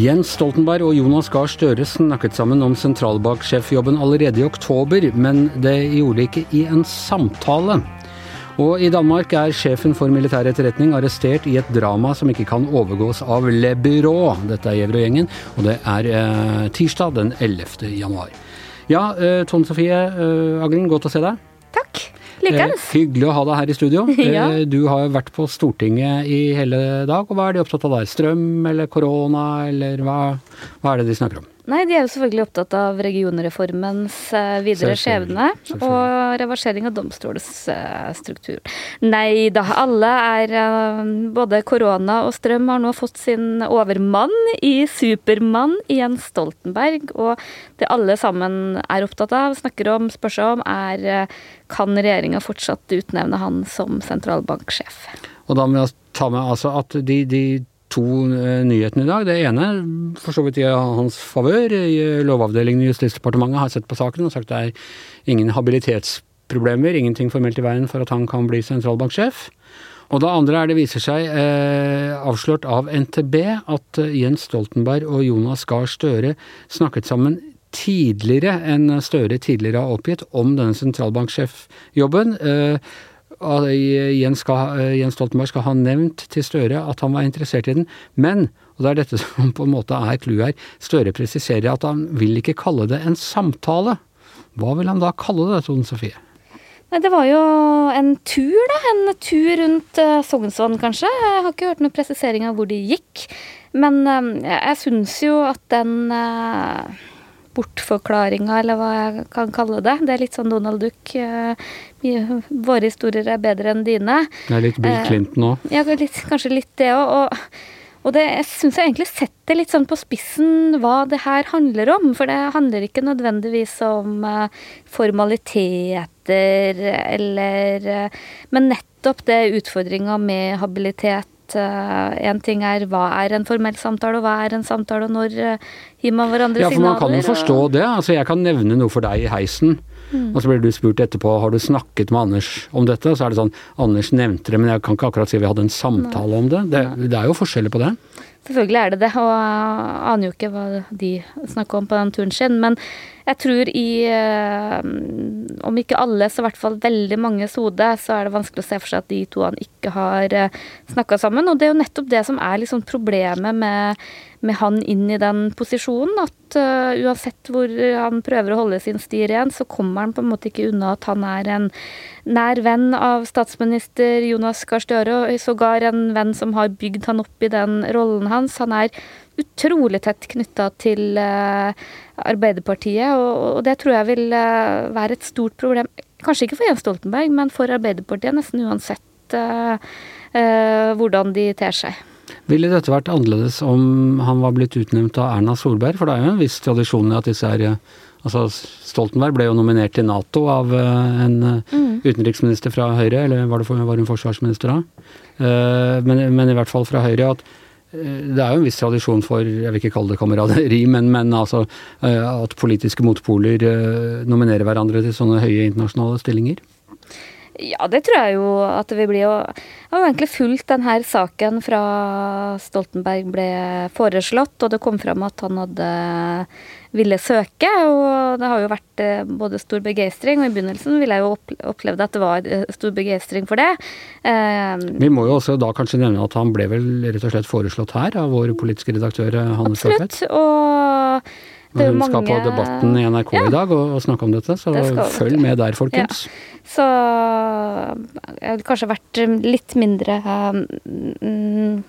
Jens Stoltenberg og Jonas Gahr Støre snakket sammen om sentralbanksjefjobben allerede i oktober, men det gjorde de ikke i en samtale. Og i Danmark er sjefen for militær etterretning arrestert i et drama som ikke kan overgås av Le Byrå. Dette er Gjevrøy-gjengen, og det er eh, tirsdag den 11. januar. Ja, eh, Tone Sofie eh, Aglen, godt å se deg. Eh, hyggelig å ha deg her i studio. Ja. Eh, Du har jo vært på Stortinget i hele dag, og hva er de opptatt av der? Strøm eller korona, eller hva, hva er det de snakker om? Nei, de er jo selvfølgelig opptatt av regionreformens eh, videre skjebne og reversering av domstolsstruktur. Nei da, alle er eh, Både korona og strøm har nå fått sin overmann i Supermann Jens Stoltenberg, og det alle sammen er opptatt av, snakker om, spør seg om, er eh, kan regjeringa fortsatt utnevne han som sentralbanksjef? Og da må jeg ta med altså at de, de to eh, nyhetene i dag, det ene for så vidt i hans favør. Lovavdelingen i Justisdepartementet har sett på saken og sagt det er ingen habilitetsproblemer, ingenting formelt i veien for at han kan bli sentralbanksjef. Og det andre er det viser seg eh, avslørt av NTB at eh, Jens Stoltenberg og Jonas Gahr Støre snakket sammen tidligere enn Støre tidligere har oppgitt om denne sentralbanksjefjobben. Eh, Skal, eh, Jens Stoltenberg skal ha nevnt til Støre at han var interessert i den, men, og det er dette som på en måte er clouet her, Støre presiserer at han vil ikke kalle det en samtale. Hva vil han da kalle det, Tone Sofie? Nei, Det var jo en tur, da. En tur rundt uh, Sognsvann, kanskje. Jeg har ikke hørt noen presisering av hvor de gikk. Men eh, jeg syns jo at den bortforklaringa, eller hva jeg kan kalle det Det er litt sånn Donald Duck. eh, våre historier er bedre enn dine. Det er litt Bill Eh, Clinton òg. Ja, litt, kanskje litt det òg. Og, og det syns jeg egentlig setter litt sånn på spissen hva det her handler om. For det handler ikke nødvendigvis om eh, formaliteter eller Men nettopp det utfordringa med habilitet. Én ting er hva er en formell samtale, og hva er en samtale, og når eh, gir man hverandre signaler. Ja, for man kan jo forstå og- det. Altså, jeg kan nevne noe for deg i heisen. Mm. Og så blir du spurt etterpå har du snakket med Anders om dette. Så er det sånn Anders nevnte det, men jeg kan ikke akkurat si vi hadde en samtale om det. Det, det er jo forskjeller på det. Selvfølgelig er det det, og jeg aner jo ikke hva de snakker om på den turen sin. Men jeg tror i eh, Om ikke alle, så i hvert fall veldig manges hode, så er det vanskelig å se for seg at de to ikke har uh, snakka sammen. Og det er jo nettopp det som er liksom problemet med, med han inn i den posisjonen. At uh, uansett hvor han prøver å holde sin sti ren, så kommer han på en måte ikke unna at han er en nær venn av statsminister Jonas Gahr Støre, og sågar en venn som har bygd han opp i den rollen hans. Han er utrolig tett knytta til uh, Arbeiderpartiet, og, og det tror jeg vil uh, være et stort problem. Kanskje ikke for Jens Stoltenberg, men for Arbeiderpartiet, nesten uansett hvordan de ter seg. Ville dette vært annerledes om han var blitt utnevnt av Erna Solberg? For det er jo en viss tradisjon i at disse er eh, Altså, Stoltenberg ble jo nominert til Nato av eh, en mm. utenriksminister fra Høyre, eller var, det var hun forsvarsminister da? Eh, men, men i hvert fall fra Høyre. at eh, det er jo en viss tradisjon for, jeg vil ikke kalle det kameraderi, men, men altså eh, at politiske motpoler eh, nominerer hverandre til sånne høye internasjonale stillinger. Ja, det tror jeg jo at det vil bli. Og jeg har jo egentlig fulgt denne saken fra Stoltenberg ble foreslått, og det kom fram at han hadde ville søke. Og det har jo vært eh, både stor begeistring, og i begynnelsen ville jeg jo opple- opplevd at det var eh, stor begeistring for det. Eh, Vi må jo også da kanskje nevne at han ble vel rett og slett foreslått her av vår politiske redaktør Hanne Skartvedt. absolutt. Og Hun skal på Debatten i NRK Ja. i dag og, og snakke om dette, så Det følg med der, folkens. Så jeg hadde kanskje vært litt mindre um,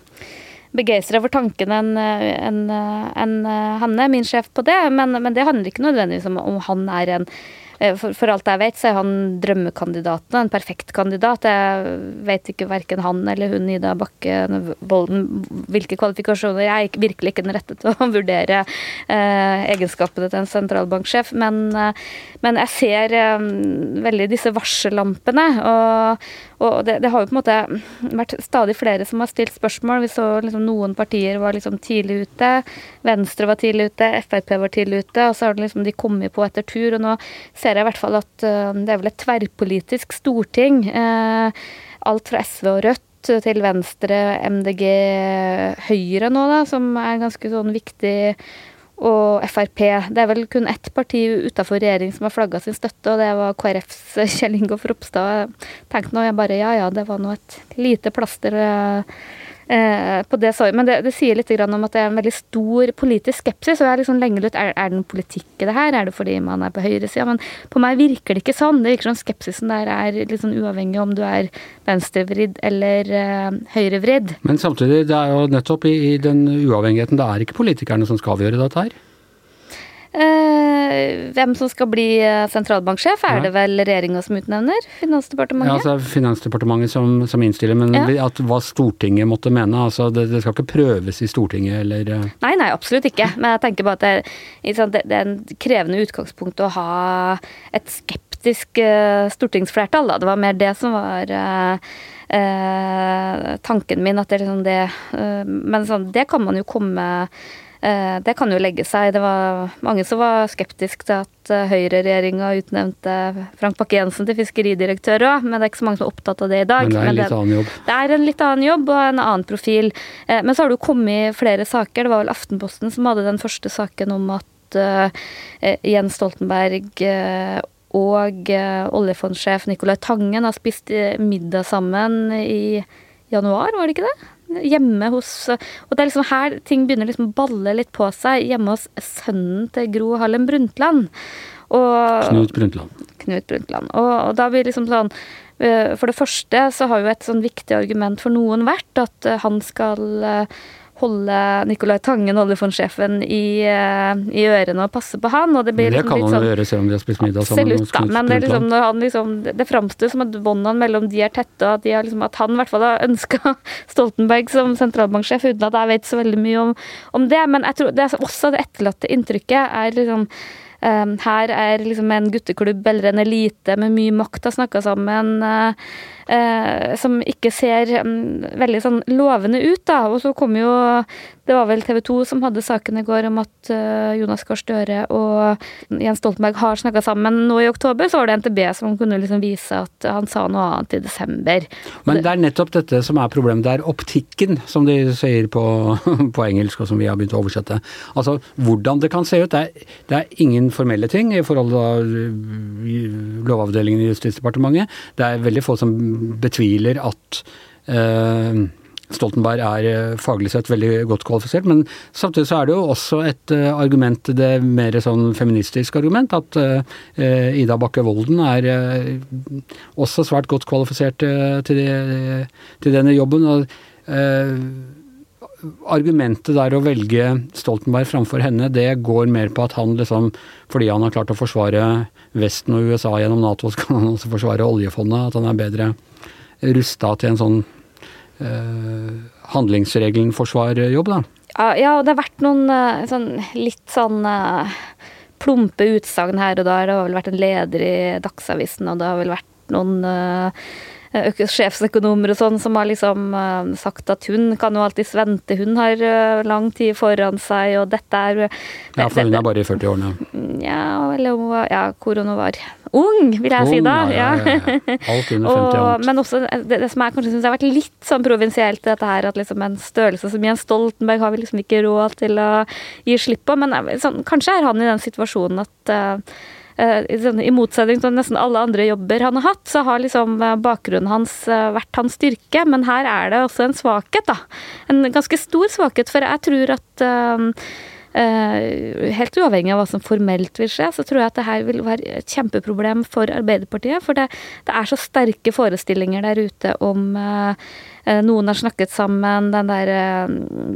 begeistra for tanken enn en, en, en, Hanne, min sjef, på det. Men, men det handler ikke nødvendigvis om om han er en eh, for, for alt jeg vet, så er han drømmekandidaten, en perfekt kandidat. Jeg vet ikke verken han eller hun Ida Bakke Bolden, hvilke kvalifikasjoner. Jeg er virkelig ikke den rette til å vurdere eh, egenskapene til en sentralbanksjef, men, eh, men jeg ser eh, veldig disse varsellampene. Og, og det, det har jo på en måte vært stadig flere som har stilt spørsmål. Vi så liksom noen partier var liksom tidlig ute. Venstre var tidlig ute, Frp var tidlig ute. Og så har liksom de kommet på etter tur. Og nå ser jeg i hvert fall at eh, det er vel et tverrpolitisk storting. eh, alt fra SV og Rødt til Venstre, MDG, Høyre nå, da, som er ganske sånn viktig og Frp. Det er vel kun ett parti utafor regjering som har flagga sin støtte, og det var KrFs Kjell Ingolf Ropstad. Jeg tenkte nå jeg bare ja ja, det var nå et lite plaster eh, på det. Men det, det sier litt om at det er en veldig stor politisk skepsis. og jeg er liksom lenge lurt, er, er det noen politikk i det her? Er det fordi man er på høyresida? Men på meg virker det ikke sånn. Det virker som skepsisen der er litt sånn uavhengig om du er venstrevridd eller uh, høyrevridd. Men samtidig, det er jo nettopp i, i den uavhengigheten, det er ikke politikerne som skal avgjøre dette her? Eh, hvem som skal bli eh, sentralbanksjef, er det vel regjeringa som utnevner? Finansdepartementet? Ja, altså Finansdepartementet som, som innstiller, men ja. at hva Stortinget måtte mene. altså det, det, skal ikke prøves i Stortinget eller eh. Nei, nei, absolutt ikke. Men jeg tenker bare at det, det, det er en krevende utgangspunkt å ha et skeptisk stortingsflertall. Da. Det var mer det som var uh, tanken min. at det er liksom det Men sånn, det kan man jo komme Eh, det kan jo legge seg. Det var mange som var skeptiske til at eh, høyreregjeringa utnevnte Frank Bakke-Jensen til fiskeridirektør òg, men det er ikke så mange som er opptatt av det i dag. Men det er en litt annen jobb. Det er en litt annen jobb og en annen profil. Eh, men så har det jo kommet flere saker. Det var vel Aftenposten som hadde den første saken om at Jens Stoltenberg og oljefondsjef Nicolai Tangen har spist middag sammen i januar, var det ikke det? Hjemme hos Og det er liksom her ting begynner liksom å balle litt på seg. Hjemme hos sønnen til Gro Harlem Brundtland. Og, Knut Brundtland. Knut Brundtland. Og, og, da blir liksom sånn eh, For det første så har jo et sånn viktig argument for noen vært at eh, han skal eh, holde Nicolai Tangen, oljefondsjefen, i, eh, i, ørene og passe på han. Og det, blir det liksom kan han sånn, jo gjøre selv om de har spist middag sammen. Absolutt, da, men det, liksom, liksom, det framstår som at båndene mellom de er tette, og at, de har, liksom, at han i hvert fall har ønska Stoltenberg som sentralbanksjef, uten at jeg vet så veldig mye om, om det. Men jeg tror det er også det etterlatte inntrykket er liksom her er liksom en gutteklubb eller en elite med mye makt har snakka sammen. Uh, uh, som ikke ser um, veldig sånn lovende ut, da. Og så kom jo Det var vel TV 2 som hadde saken i går om at uh, Jonas Gahr Støre og Jens Stoltenberg har snakka sammen nå i oktober. Så var det NTB som kunne liksom vise at han sa noe annet i desember. Men det er nettopp dette som er problemet. Det er optikken, som de sier på, på engelsk, og som vi har begynt å oversette. Altså hvordan det kan se ut. Det er, det er ingen formelle ting i forhold til Lovavdelingen i Justisdepartementet. Det er veldig få som betviler at eh, Stoltenberg er eh, faglig sett veldig godt kvalifisert, men samtidig så er det jo også et uh, argument, det mer sånn feministisk argument, at uh, Ida Bakke Volden er uh, også svært godt kvalifisert til, de, til, denne jobben. og argumentet der å velge Stoltenberg framfor henne, det går mer på at han liksom, fordi han har klart å forsvare Vesten og USA gjennom Nato, så kan han også forsvare oljefondet. At han er bedre rusta til en sånn eh, handlingsregelen-forsvarjobb, da. Ja, og det har vært noen uh, sånn, litt sånn uh, plumpe utsagn her og der. Det har vel vært en leder i Dagsavisen, og det har vel vært noen uh, Eh, sjefsøkonomer og sånn som har liksom uh, sagt at hun kan jo alltids vente, hun har uh, lang tid foran seg, og dette er uh, Ja, for hun er bare i 40-årene? Ja, eller hun var Ja, hvor hun var ung, vil jeg ung, si da. Ja, ja, ja, Alt under 50 og, Men også det, det som jeg kanskje syns har vært litt sånn provinsielt, dette her at liksom en størrelse som Jens Stoltenberg har vi liksom ikke råd til å gi slipp på, men sånn, kanskje er han i den situasjonen at Eh, I motsetning til nesten alle andre jobber han har hatt, så har liksom eh, bakgrunnen hans eh, vært hans styrke, men her er det også en svakhet, da. En ganske stor svakhet, for jeg tror at helt uavhengig av hva som formelt vil skje, så tror jeg at det her vil være et kjempeproblem for Arbeiderpartiet. For det, det er så sterke forestillinger der ute om noen har snakket sammen, den der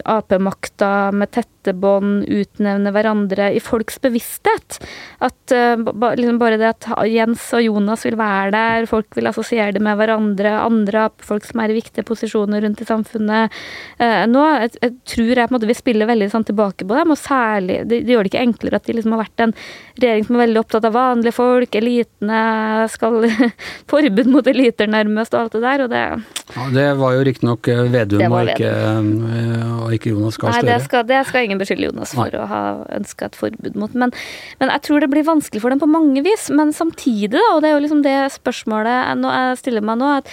apemakta Ap-makta med tette bånd, utnevne hverandre i folks bevissthet. At liksom bare det at Jens og Jonas vil være der, folk vil assosiere det med hverandre, andre Ap-folk som er i viktige posisjoner rundt i samfunnet. nå jeg, jeg tror jeg på en måte vil spille veldig sånn tilbake på dem. og særlig det, det, gjør det ikke enklere at de liksom har vært en regjering som er veldig opptatt av vanlige folk, elitene skal Forbud mot eliter, nærmest, og alt det der, og det ja, Det var jo riktignok eh, Vedum og, ikke, eh, og ikke Jonas Gahr Støre. Nei, det skal, det skal, ingen beskylde Jonas for Nei. å ha ønska et forbud mot. Men, men, jeg tror det blir vanskelig for dem på mange vis. Men samtidig, da, og det er jo liksom det spørsmålet jeg stiller meg nå, at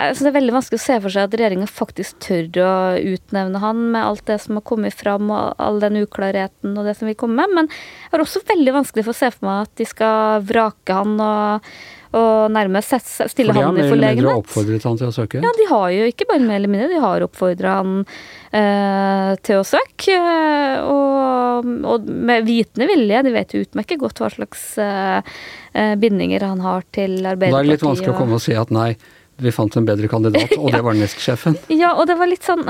Altså, det er veldig vanskelig å se for seg at regjeringa faktisk tør å utnevne han med alt det som har kommet fram og all den uklarheten og det som vil komme. Men jeg har også veldig vanskelig for å se for meg at de skal vrake han og, og nærmest stille han i forlegenhet. Fordi mer eller oppfordret han til å søke? Ja, de har jo ikke bare mer eller mindre, de har oppfordra han eh, til å søke. Og, og, med vitende vilje, de vet jo utmerket godt hva slags eh, eh bindinger han har til Arbeiderpartiet. Da er det litt vanskelig å komme og si at nei vi fant en bedre kandidat, og det var nestsjefen. ja, og det var litt sånn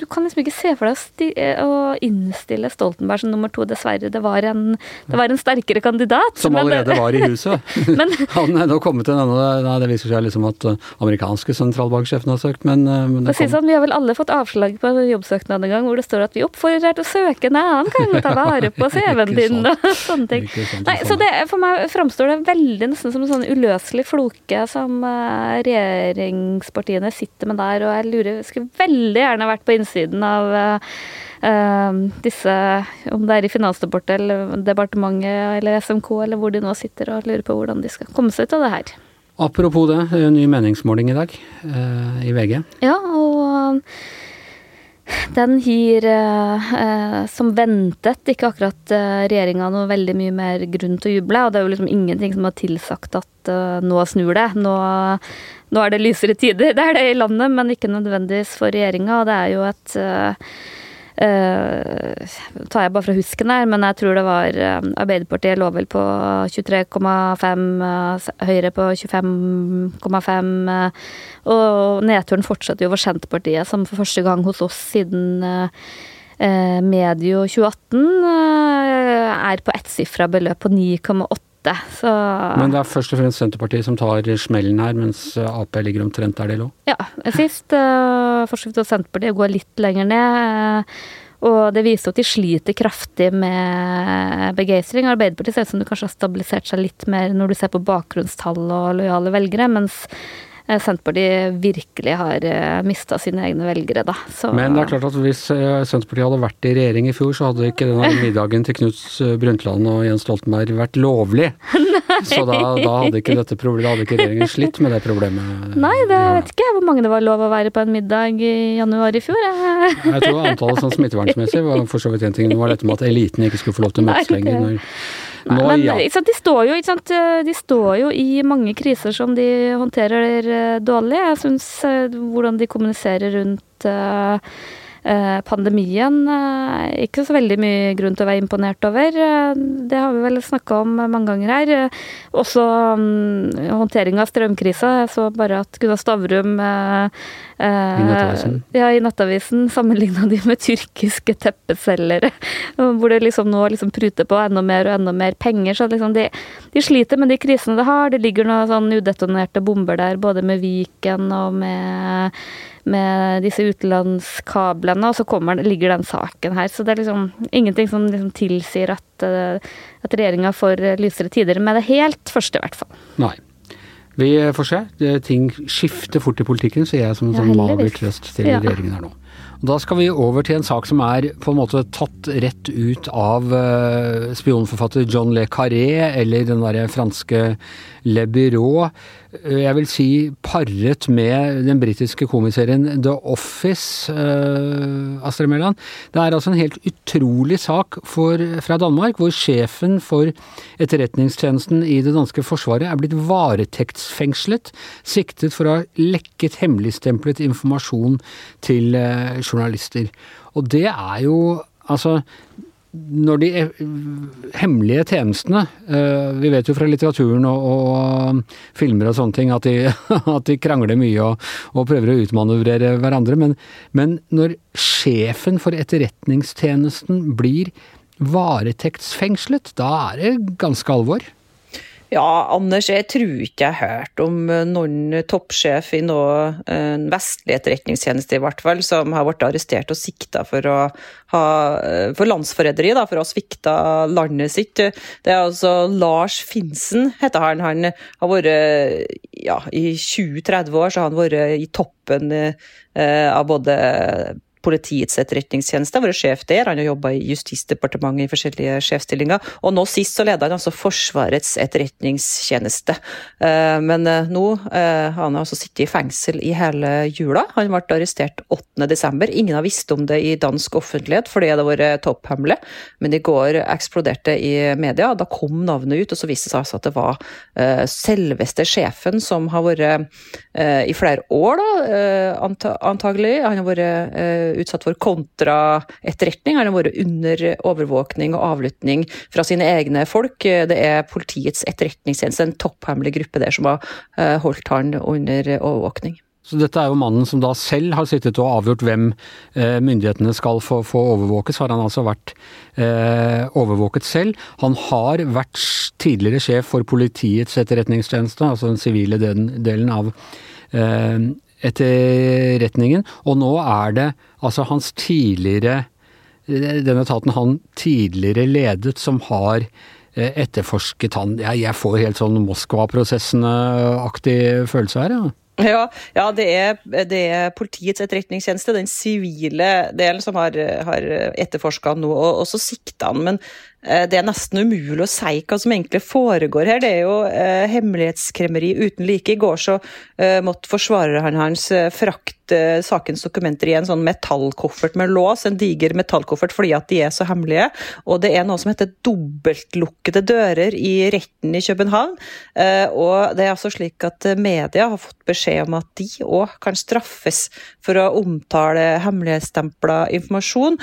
Du kan liksom ikke se for deg å innstille Stoltenberg som nummer to. Dessverre, det var en, det var en sterkere kandidat. Som allerede var i huset. men, Han er nå kommet til annen, Nei, det viser seg liksom at uh, amerikanske sentralbanksjefen har søkt, men, uh, men det kom... sånn, Vi har vel alle fått avslag på jobbsøknad en gang hvor det står at vi oppfordrer deg til å søke en annen kan ta vare på CV-en din og sånne ting. Nei, så det, For meg framstår det veldig nesten som en sånn uløselig floke som uh, regjeringen regjeringspartiene sitter med der. Og jeg lurer, skulle veldig gjerne vært på innsiden av uh, disse, om det er i Finansdepartementet eller SMK eller hvor de nå sitter og lurer på hvordan de skal komme seg ut av det her. Apropos det, det er ny meningsmåling i dag uh, i VG. Ja, og den gir, eh, som ventet, ikke akkurat eh, regjeringa noe veldig mye mer grunn til å juble. Og det er jo liksom ingenting som har tilsagt at eh, nå snur det. Nå, nå er det lysere tider. Det er det i landet, men ikke nødvendigvis for regjeringa. Det er jo et uh, uh, tar jeg bare fra husken her, men jeg tror det var uh, Arbeiderpartiet lå vel på 23,5, Høyre på 25,5. og nedturen fortsetter jo for Senterpartiet, som for første gang hos oss siden medio 2018 er på ettsifra beløp på 9,8 åtte. Så Men det er først og fremst Senterpartiet som tar smellen her, mens Ap ligger omtrent der de lå? Ja. Sist uh, forsøkte Senterpartiet å gå litt lenger ned. og det viser at de sliter kraftig med begeistring. Arbeiderpartiet ser ut som det kanskje har stabilisert seg litt mer når du ser på bakgrunnstall og lojale velgere, mens Eh, Senterpartiet virkelig har eh, mista sine egne velgere, da. Så, Men det er klart at hvis eh, Senterpartiet hadde vært i regjering i fjor, så hadde ikke denne middagen til Knut Brundtland og Jens Stoltenberg vært lovlig. så da, da, hadde ikke dette problemet, da hadde ikke regjeringen slitt med det problemet. Nei, det vet ikke jeg hvor mange det var lov å være på en middag i januar i fjor. Jeg, jeg tror antallet sånn smittevernmessig var for så vidt én ting. Det var dette med at eliten ikke skulle få lov til å møtes lenger. Når, Nei, Nå, men, ja. de, står jo, de, står jo, i mange kriser som de håndterer eh, dårlig. Jeg syns eh, hvordan de kommuniserer rundt uh, Eh, pandemien eh, ikke så veldig mye grunn til å være imponert over. Eh, det har vi vel snakka om mange ganger her. Også um, håndtering av strømkrisa. Jeg så bare at Gunnar Stavrum i Nattavisen? Ja, i Nattavisen sammenligna de med tyrkiske teppeselgere. Hvor det liksom nå liksom pruter på enda mer og enda mer penger. Så liksom de, de, sliter med de krisene de har. Det ligger noen sånn udetonerte bomber der, både med Viken og med med disse utenlandskablene, og så kommer, ligger den saken her. Så det er liksom ingenting som liksom tilsier at, eh, at regjeringa får lysere tider med det helt første, i hvert fall. Nei. Vi får se. Ting skifter fort i politikken, sier jeg som en ja, sånn mager trøst til ja. regjeringen her nå. Da skal vi over til en sak som er på en måte tatt rett ut av uh, spionforfatter John Le Carré, eller den derre franske Le Bureau. Eh, jeg vil si paret med den britiske komiserien The Office, uh, Astrid Mæland. Det er altså en helt utrolig sak for, fra Danmark, hvor sjefen for etterretningstjenesten i det danske forsvaret er blitt varetektsfengslet, siktet for å ha lekket hemmeligstemplet informasjon til journalister. Og det er jo altså når de hemmelige tjenestene eh, Vi vet jo fra litteraturen og, og filmer og sånne ting at de, at de krangler mye og, og, prøver å utmanøvrere hverandre, men, men når sjefen for etterretningstjenesten blir varetektsfengslet, da er det ganske alvor? Ja, Anders, jeg tror ikke jeg har hørt om eh, noen toppsjef i noen eh, vestlig etterretningstjeneste i hvert fall, som har blitt arrestert og sikta for, ha, eh, for landsforræderi, for å ha svikta landet sitt. Det er altså Lars Finsen, heter han. Han har vært ja, I 20-30 år så har han vært i toppen av både Politiets etterretningstjeneste, har vært sjef der. Han har jobba i Justisdepartementet i forskjellige sjefsstillinger. Og nå sist så leder han altså Forsvarets etterretningstjeneste. Eh, men nå nå har han altså sittet i fengsel i hele jula. Han ble arrestert 8.12. Ingen har visst om det i dansk offentlighet for det har vært topphemmelig, men i går eksploderte i media. Da kom navnet ut, og så viste det seg altså at det var selveste sjefen som har vært i flere år, da, antagelig. Han har vært utsatt for kontraetterretning. Har vært under overvåkning og avlytting fra sine egne folk. Det er Politiets etterretningstjeneste, en topphemmelig gruppe der, som har eh, holdt han under overvåkning. Så dette er jo mannen som da selv har sittet og avgjort hvem eh, myndighetene skal få, få overvåkes. Har han altså vært eh, overvåket selv. Han har vært tidligere sjef for Politiets etterretningstjeneste, altså den sivile delen, delen av eh, etterretningen. Og nå er det altså hans tidligere Den etaten han tidligere ledet, som har eh, etterforsket han. Jeg, får helt sånn Moskva-prosessene-aktig følelse her, ja. Ja, ja det, er, det, er, Politiets etterretningstjeneste, den sivile delen, som har, har etterforska nå. Og, og så sikta han. Men Eh, det er nesten umulig å si hva som egentlig foregår her. Det er jo eh, hemmelighetskremmeri uten like. I går så eh, måtte forsvareren hans eh, frakte eh, sakens dokumenter i en sånn metallkoffert med lås, en diger metallkoffert, fordi at de er så hemmelige. Og det er noe som heter dobbeltlukkede dører i retten i København. Eh, og det er altså slik at media har fått beskjed om at de òg kan straffes for å omtale hemmelighetsstempla informasjon.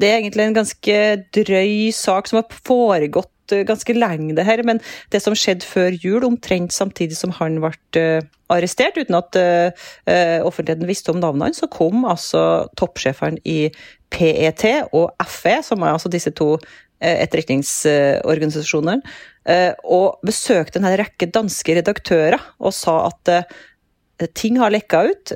det er egentlig en ganske drøy sak sak som har foregått eh, ganske lenge, det her. Men det som skjedde før jul, omtrent samtidig som han ble uh, arrestert, uten at uh, offentligheten visste om navnet hans, så kom altså toppsjefene i PET og FE, som er altså disse to etterretningsorganisasjonene, og besøkte en rekke danske redaktører og sa at ting har lekka ut,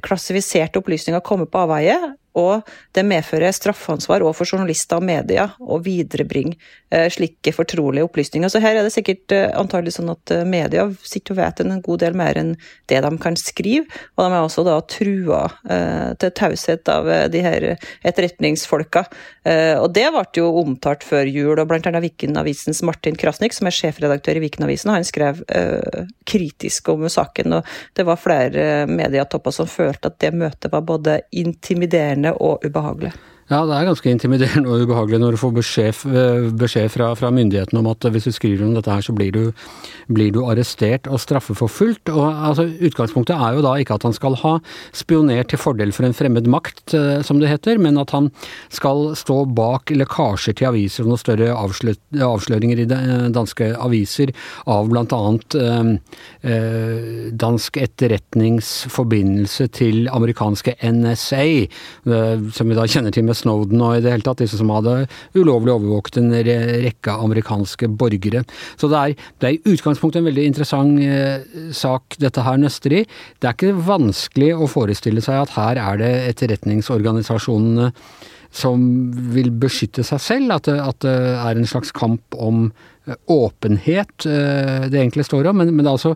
klassifiserte opplysninger kommer på avveie, og det medfører straffansvar overfor journalister og media å viderebringe eh, slike fortrolige opplysninger. Så her er det sikkert eh, antagelig sånn at eh, media sitter og vet en god del mer enn det de kan skrive, og de er også da trua til taushet av de her etterretningsfolka. Og det ble jo omtalt før jul, og blant annet Viken-avisens Martin Krasnik, som er sjefredaktør i Viken-avisen, han skrev kritisk om saken, og det var flere medietopper som følte at det møtet var både intimiderende intimiderende og ubehagelig. Ja, det er ganske intimiderende og ubehagelig når du får beskjed, eh, beskjed fra, fra, myndighetene om at hvis du skriver om dette her, så blir du, blir du arrestert og straffeforfulgt. Og altså, Utgangspunktet er jo da ikke at han skal ha spionert til fordel for en fremmed makt, eh, som det heter, men at han skal stå bak lekkasjer til aviser og noen større avsløringer i danske aviser av bl.a. Eh, eh, dansk etterretningsforbindelse til amerikanske NSA, eh, som vi da kjenner til med Snowden og i det hele tatt disse som hadde ulovlig overvåket en rekke amerikanske borgere. Så det er, det er i utgangspunktet en veldig interessant eh, sak dette her nøster i. Det er ikke vanskelig å forestille seg at her er det etterretningsorganisasjonene som vil beskytte seg selv, at det, at det er en slags kamp om eh, åpenhet eh, det egentlig står om, men, men, det er altså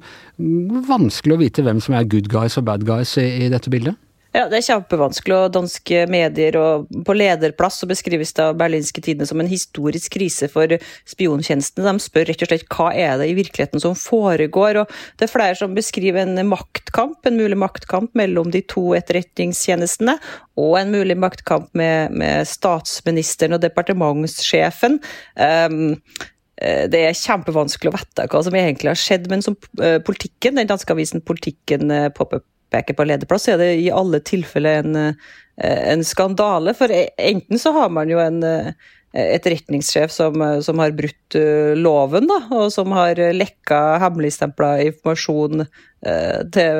vanskelig å vite hvem som er good guys og bad guys i, i dette bildet. Ja, Det er kjempevanskelig, og danske medier og på lederplass så beskrives det av berlinske tidene som en historisk krise for spiontjenestene. De spør rett og slett hva er det i virkeligheten som foregår. og Det er flere som beskriver en maktkamp, en mulig maktkamp mellom de to etterretningstjenestene, og en mulig maktkamp med, med statsministeren og departementssjefen. Um, det er kjempevanskelig å vite hva som egentlig har skjedd, men som eh, politikken, den danske avisen Politikken eh, pop-up peker på lederplass, så er det i alle tilfeller en, eh, en skandale. For e, enten så har man jo en eh, etterretningssjef som, som har brutt eh, loven, da, og som har lekka hemmeligstempla informasjon til,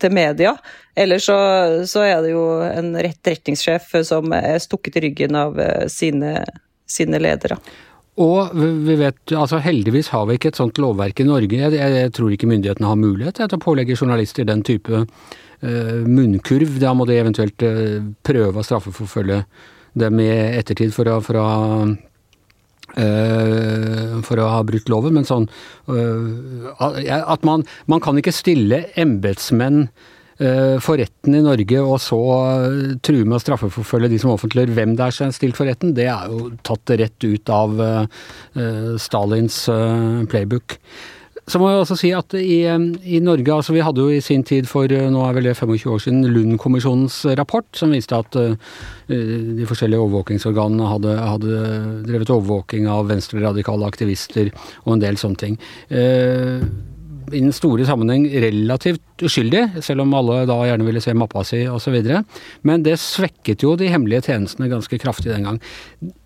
til, media. Eller så, så, er det jo en etterretningssjef som er stukket i ryggen av sine, sine ledere. Og vi vet, altså heldigvis har vi ikke et sånt lovverk i Norge. Jeg, jeg tror ikke myndighetene har mulighet til å pålegge journalister den type uh, munnkurv. Da må de eventuelt uh, prøve å straffeforfølge dem i ettertid for å, for å uh, for å ha brutt loven, men sånn At man, man kan ikke stille embetsmenn for retten i Norge og så eh, true med å straffeforfølge de som offentliggjør hvem det er som er stilt for retten, det er jo tatt rett ut av Stalins playbook. Så må jeg også si at i, i, Norge, altså vi hadde jo i sin tid for nå er vel det 25 år siden Lund-kommisjonens rapport, som viste at de forskjellige overvåkingsorganene hadde, hadde, drevet overvåking av venstreradikale aktivister og en del sånne ting. Uh, i den store sammenheng relativt uskyldig, selv om alle da gjerne ville se mappa si osv. Men det svekket jo de hemmelige tjenestene ganske kraftig den gang.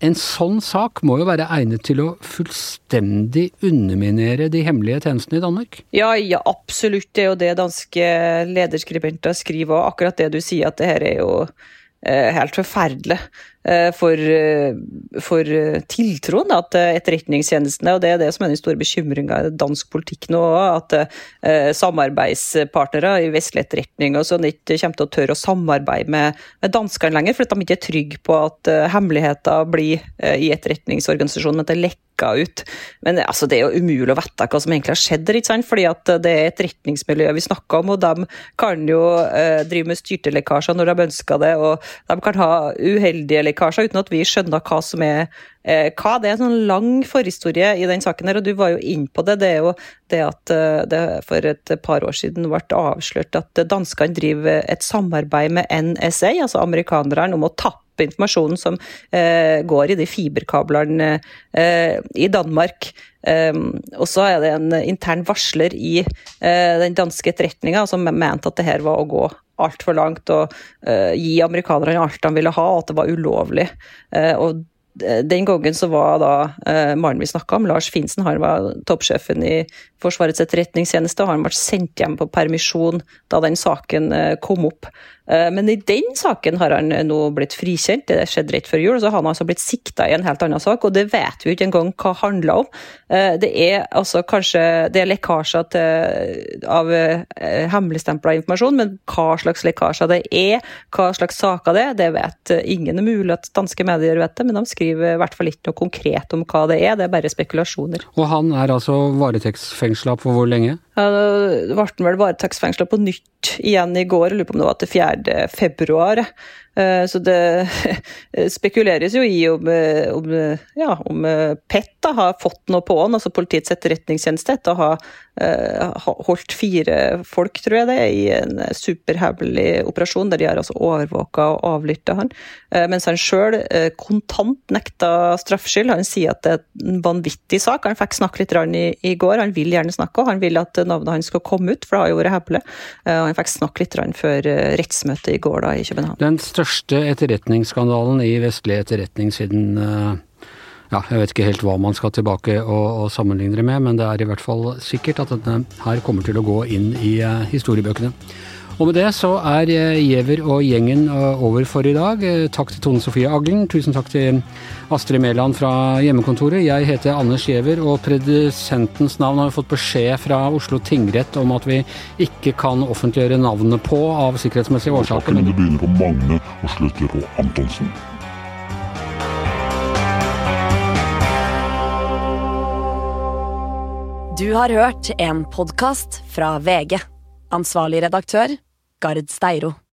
En sånn sak må jo være egnet til å fullstendig underminere de hemmelige tjenestene i Danmark? Ja, ja absolutt. Det er jo det danske lederskribenter skriver, og akkurat det du sier, at det her er jo helt forferdelig. Eh, for, eh, for eh, tiltroen da, til etterretningstjenestene. og Det er det som er den store bekymringa i dansk politikk nå. At eh, samarbeidspartnere i vestlig etterretning og sånn ikke kommer til å tørre å samarbeide med, med danskene lenger, fordi de ikke er trygge på at hemmeligheter blir i etterretningsorganisasjonen, men at det lekker ut. Men altså, det er jo umulig å vite hva som egentlig har skjedd ikke sant? fordi at det er etterretningsmiljøet vi snakker om, og de kan jo eh, drive med styrtelekkasjer når de ønsker det, og de kan ha uheldige lekkasjer lekkasjer uten at vi skjønner hva som er eh, hva. Det er en sånn lang forhistorie i den saken, her, og du var jo inn på det. Det er jo det at eh, det for et par år siden ble avslørt at danskene driver et samarbeid med NSA, altså amerikanerne, om å tappe informasjonen som eh, går i de fiberkablene eh, i Danmark. Um, og så er det en intern varsler i uh, den danske etterretninga som mente at det her var å gå altfor langt og uh, gi amerikanerne alt de ville ha, og at det var ulovlig. Uh, og den gangen så var da eh, mannen vi snakka om, Lars Finsen, han var toppsjefen i Forsvarets etterretningstjeneste, og han ble sendt hjem på permisjon da den saken eh, kom opp. Eh, men i den saken har han nå blitt frikjent, det skjedde rett før jul. Så har han altså blitt sikta i en helt annen sak, og det vet vi ikke engang hva handler om. Eh, det er altså kanskje det er lekkasjer til, av eh, hemmeligstempla informasjon, men hva slags lekkasjer det er, hva slags saker det er, det vet ingen. Det er mulig at danske medier vet det, men de skriver i hvert fall ikke noe konkret om hva det er, det er bare spekulasjoner. Og han er altså varetektsfengsla på hvor lenge? Ja, det ble vel varetektsfengsla på nytt igjen i går, jeg lurer på om det var til 4. februar. Eh, så det spekuleres jo i om, eh, om, ja, om eh, PET da, har fått noe på han, altså Politiets etterretningstjeneste, etter å ha holdt fire folk, tror jeg det, i en superhemmelig operasjon, der de har altså overvåka og avlytta han. Mens han sjøl kontant nekta straffskyld. Han sier at det er en vanvittig sak. Han fikk snakke litt i, i går, han vil gjerne snakke, og han vil at navnet hans skal komme ut, for det har jo vært hemmelig. Han fikk snakke litt før rettsmøtet i går da, i København. Den største etterretningsskandalen i vestlig etterretning siden eh, ja, jeg vet ikke helt hva man skal tilbake og, og sammenligne det med, men det er i hvert fall sikkert at denne her kommer til å gå inn i uh, historiebøkene. Og med det så er uh, Giæver og gjengen uh, over for i dag. Takk til Tone Sofie Aglen. Tusen takk til Astrid Mæland fra hjemmekontoret. Jeg heter Anders Giæver, og produsentens navn har vi fått beskjed fra Oslo tingrett om at vi ikke kan offentliggjøre navnet på av sikkerhetsmessige årsaker. Men det begynner på Magne og slutter på Antonsen. Du har hørt en podkast fra VG. Ansvarlig redaktør, Gard Steiro.